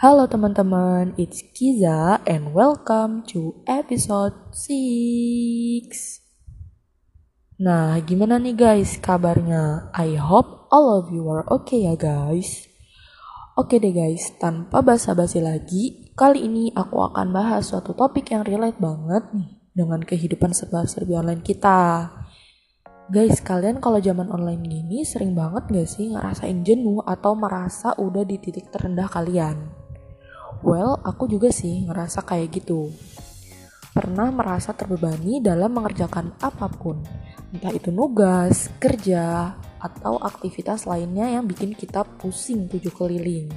Halo teman-teman, it's Kiza and welcome to episode 6. Nah, gimana nih guys kabarnya? I hope all of you are okay ya guys. Oke deh guys, tanpa basa-basi lagi, kali ini aku akan bahas suatu topik yang relate banget nih dengan kehidupan serba-serbi online kita. Guys, kalian kalau zaman online gini sering banget gak sih ngerasain jenuh atau merasa udah di titik terendah kalian? Well, aku juga sih ngerasa kayak gitu. Pernah merasa terbebani dalam mengerjakan apa pun, entah itu nugas, kerja, atau aktivitas lainnya yang bikin kita pusing tujuh keliling.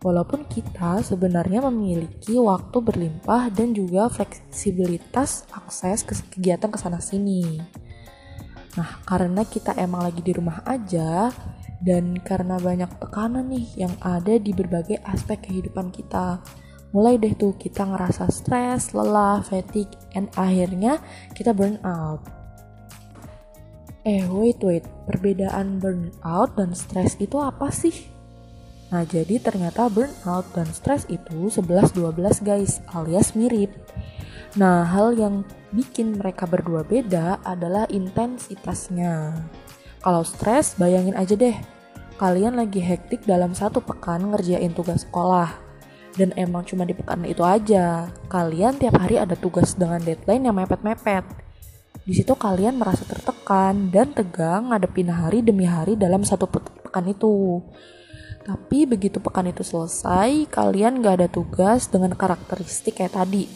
Walaupun kita sebenarnya memiliki waktu berlimpah dan juga fleksibilitas akses ke kegiatan ke sana sini. Nah, karena kita emang lagi di rumah aja, dan karena banyak tekanan nih yang ada di berbagai aspek kehidupan kita. Mulai deh tuh kita ngerasa stres, lelah, fatigue, and akhirnya kita burn out. Eh, wait, wait. Perbedaan burnout dan stres itu apa sih? Nah, jadi ternyata burnout dan stres itu 11-12 guys, alias mirip. Nah, hal yang bikin mereka berdua beda adalah intensitasnya. Kalau stres, bayangin aja deh, kalian lagi hektik dalam satu pekan ngerjain tugas sekolah. Dan emang cuma di pekan itu aja. Kalian tiap hari ada tugas dengan deadline yang mepet-mepet. Di situ kalian merasa tertekan dan tegang ngadepin hari demi hari dalam satu pekan itu. Tapi begitu pekan itu selesai, kalian gak ada tugas dengan karakteristik kayak tadi.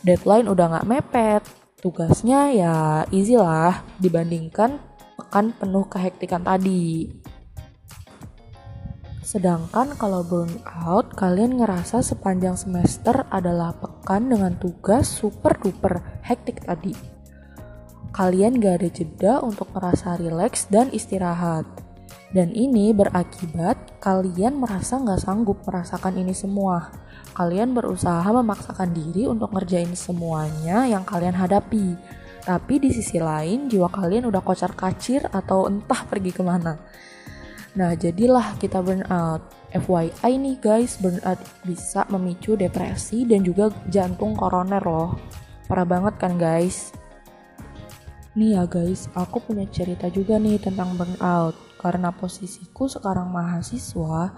Deadline udah gak mepet, tugasnya ya easy lah dibandingkan pekan penuh kehektikan tadi. Sedangkan kalau burnout, kalian ngerasa sepanjang semester adalah pekan dengan tugas super duper hektik tadi. Kalian gak ada jeda untuk merasa rileks dan istirahat. Dan ini berakibat kalian merasa gak sanggup merasakan ini semua. Kalian berusaha memaksakan diri untuk ngerjain semuanya yang kalian hadapi. Tapi di sisi lain, jiwa kalian udah kocar kacir atau entah pergi ke mana Nah, jadilah kita burnout. FYI nih guys, burnout bisa memicu depresi dan juga jantung koroner loh. Parah banget kan guys? Nih ya guys, aku punya cerita juga nih tentang burnout. Karena posisiku sekarang mahasiswa,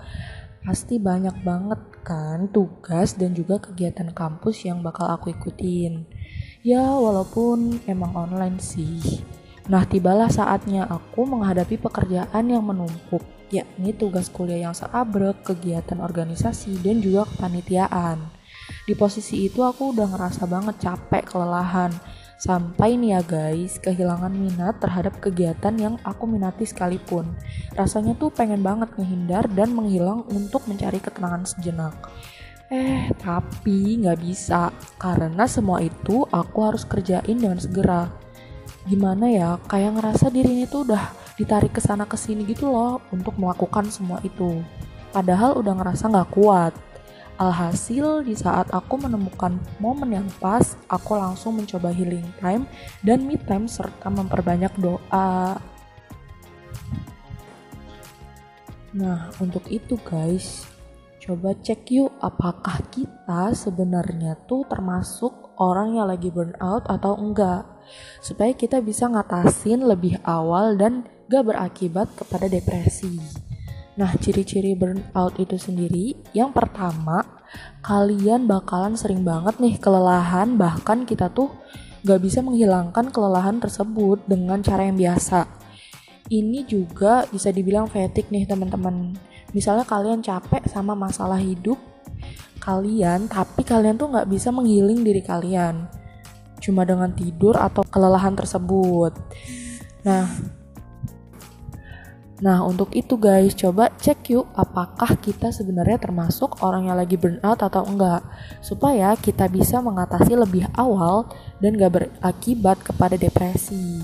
pasti banyak banget kan tugas dan juga kegiatan kampus yang bakal aku ikutin. Ya, walaupun emang online sih. Nah, tibalah saatnya aku menghadapi pekerjaan yang menumpuk, yakni tugas kuliah yang seabrek, kegiatan organisasi, dan juga kepanitiaan. Di posisi itu aku udah ngerasa banget capek, kelelahan, sampai nih ya guys, kehilangan minat terhadap kegiatan yang aku minati sekalipun. Rasanya tuh pengen banget ngehindar dan menghilang untuk mencari ketenangan sejenak. Eh, tapi nggak bisa, karena semua itu aku harus kerjain dengan segera. Gimana ya kayak ngerasa diri ini tuh udah ditarik ke sana ke sini gitu loh untuk melakukan semua itu. Padahal udah ngerasa nggak kuat. Alhasil, di saat aku menemukan momen yang pas, aku langsung mencoba healing time dan me time serta memperbanyak doa. Nah, untuk itu guys, coba cek yuk apakah kita sebenarnya tuh termasuk orang yang lagi burnout atau enggak supaya kita bisa ngatasin lebih awal dan gak berakibat kepada depresi. Nah, ciri-ciri burnout itu sendiri, yang pertama, kalian bakalan sering banget nih kelelahan, bahkan kita tuh gak bisa menghilangkan kelelahan tersebut dengan cara yang biasa. Ini juga bisa dibilang fatigue nih teman-teman. Misalnya kalian capek sama masalah hidup kalian, tapi kalian tuh gak bisa menghiling diri kalian cuma dengan tidur atau kelelahan tersebut. Nah, Nah, untuk itu guys, coba cek yuk apakah kita sebenarnya termasuk orang yang lagi burnout atau enggak. Supaya kita bisa mengatasi lebih awal dan gak berakibat kepada depresi.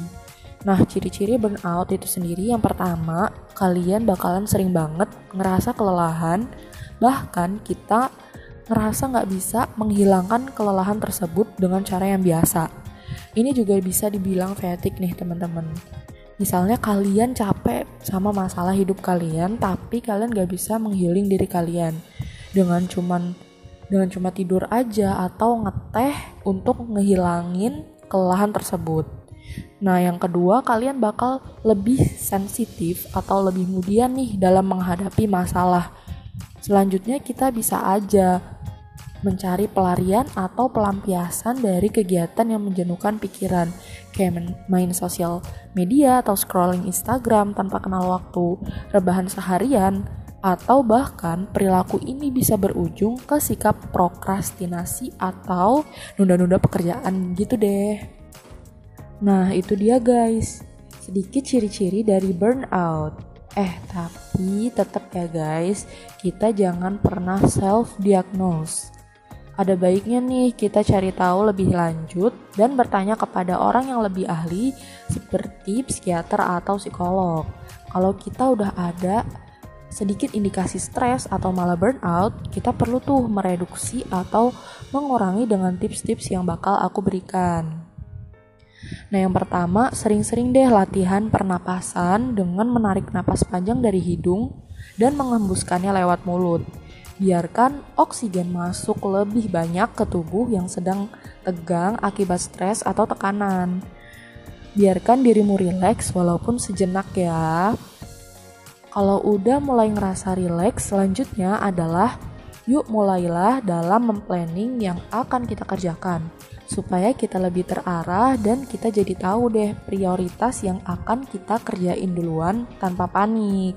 Nah, ciri-ciri burnout itu sendiri yang pertama, kalian bakalan sering banget ngerasa kelelahan, bahkan kita ngerasa nggak bisa menghilangkan kelelahan tersebut dengan cara yang biasa. Ini juga bisa dibilang fatigue nih teman-teman. Misalnya kalian capek sama masalah hidup kalian, tapi kalian gak bisa menghiling diri kalian. dengan cuman dengan cuma tidur aja atau ngeteh untuk ngehilangin kelelahan tersebut. Nah, yang kedua, kalian bakal lebih sensitif atau lebih mudian nih dalam menghadapi masalah. Selanjutnya, kita bisa aja mencari pelarian atau pelampiasan dari kegiatan yang menjenuhkan pikiran, kayak main sosial media atau scrolling Instagram tanpa kenal waktu, rebahan seharian, atau bahkan perilaku ini bisa berujung ke sikap prokrastinasi atau nunda-nunda pekerjaan gitu deh. Nah, itu dia guys. Sedikit ciri-ciri dari burnout. Eh, tapi tetap ya guys, kita jangan pernah self-diagnose. Ada baiknya nih kita cari tahu lebih lanjut dan bertanya kepada orang yang lebih ahli seperti psikiater atau psikolog. Kalau kita udah ada sedikit indikasi stres atau malah burnout, kita perlu tuh mereduksi atau mengurangi dengan tips-tips yang bakal aku berikan. Nah, yang pertama, sering-sering deh latihan pernapasan dengan menarik napas panjang dari hidung dan mengembuskannya lewat mulut. Biarkan oksigen masuk lebih banyak ke tubuh yang sedang tegang akibat stres atau tekanan. Biarkan dirimu rileks walaupun sejenak ya. Kalau udah mulai ngerasa rileks, selanjutnya adalah yuk mulailah dalam memplanning yang akan kita kerjakan supaya kita lebih terarah dan kita jadi tahu deh prioritas yang akan kita kerjain duluan tanpa panik.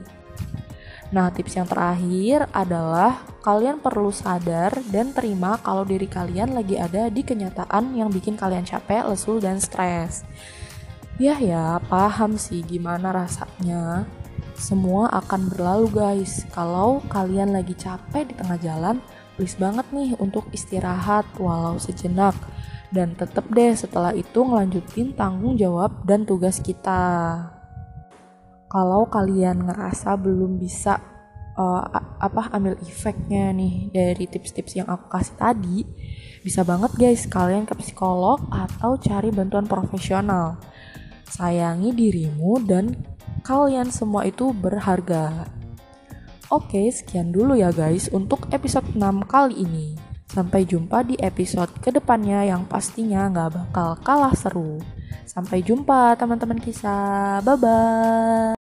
Nah, tips yang terakhir adalah kalian perlu sadar dan terima kalau diri kalian lagi ada di kenyataan yang bikin kalian capek, lesu, dan stres. Ya ya, paham sih gimana rasanya semua akan berlalu guys. Kalau kalian lagi capek di tengah jalan, please banget nih untuk istirahat walau sejenak. Dan tetap deh setelah itu ngelanjutin tanggung jawab dan tugas kita. Kalau kalian ngerasa belum bisa uh, apa ambil efeknya nih dari tips-tips yang aku kasih tadi, bisa banget guys kalian ke psikolog atau cari bantuan profesional. Sayangi dirimu dan Kalian semua itu berharga. Oke, sekian dulu ya guys untuk episode 6 kali ini. Sampai jumpa di episode ke depannya yang pastinya nggak bakal kalah seru. Sampai jumpa teman-teman kisah. Bye-bye.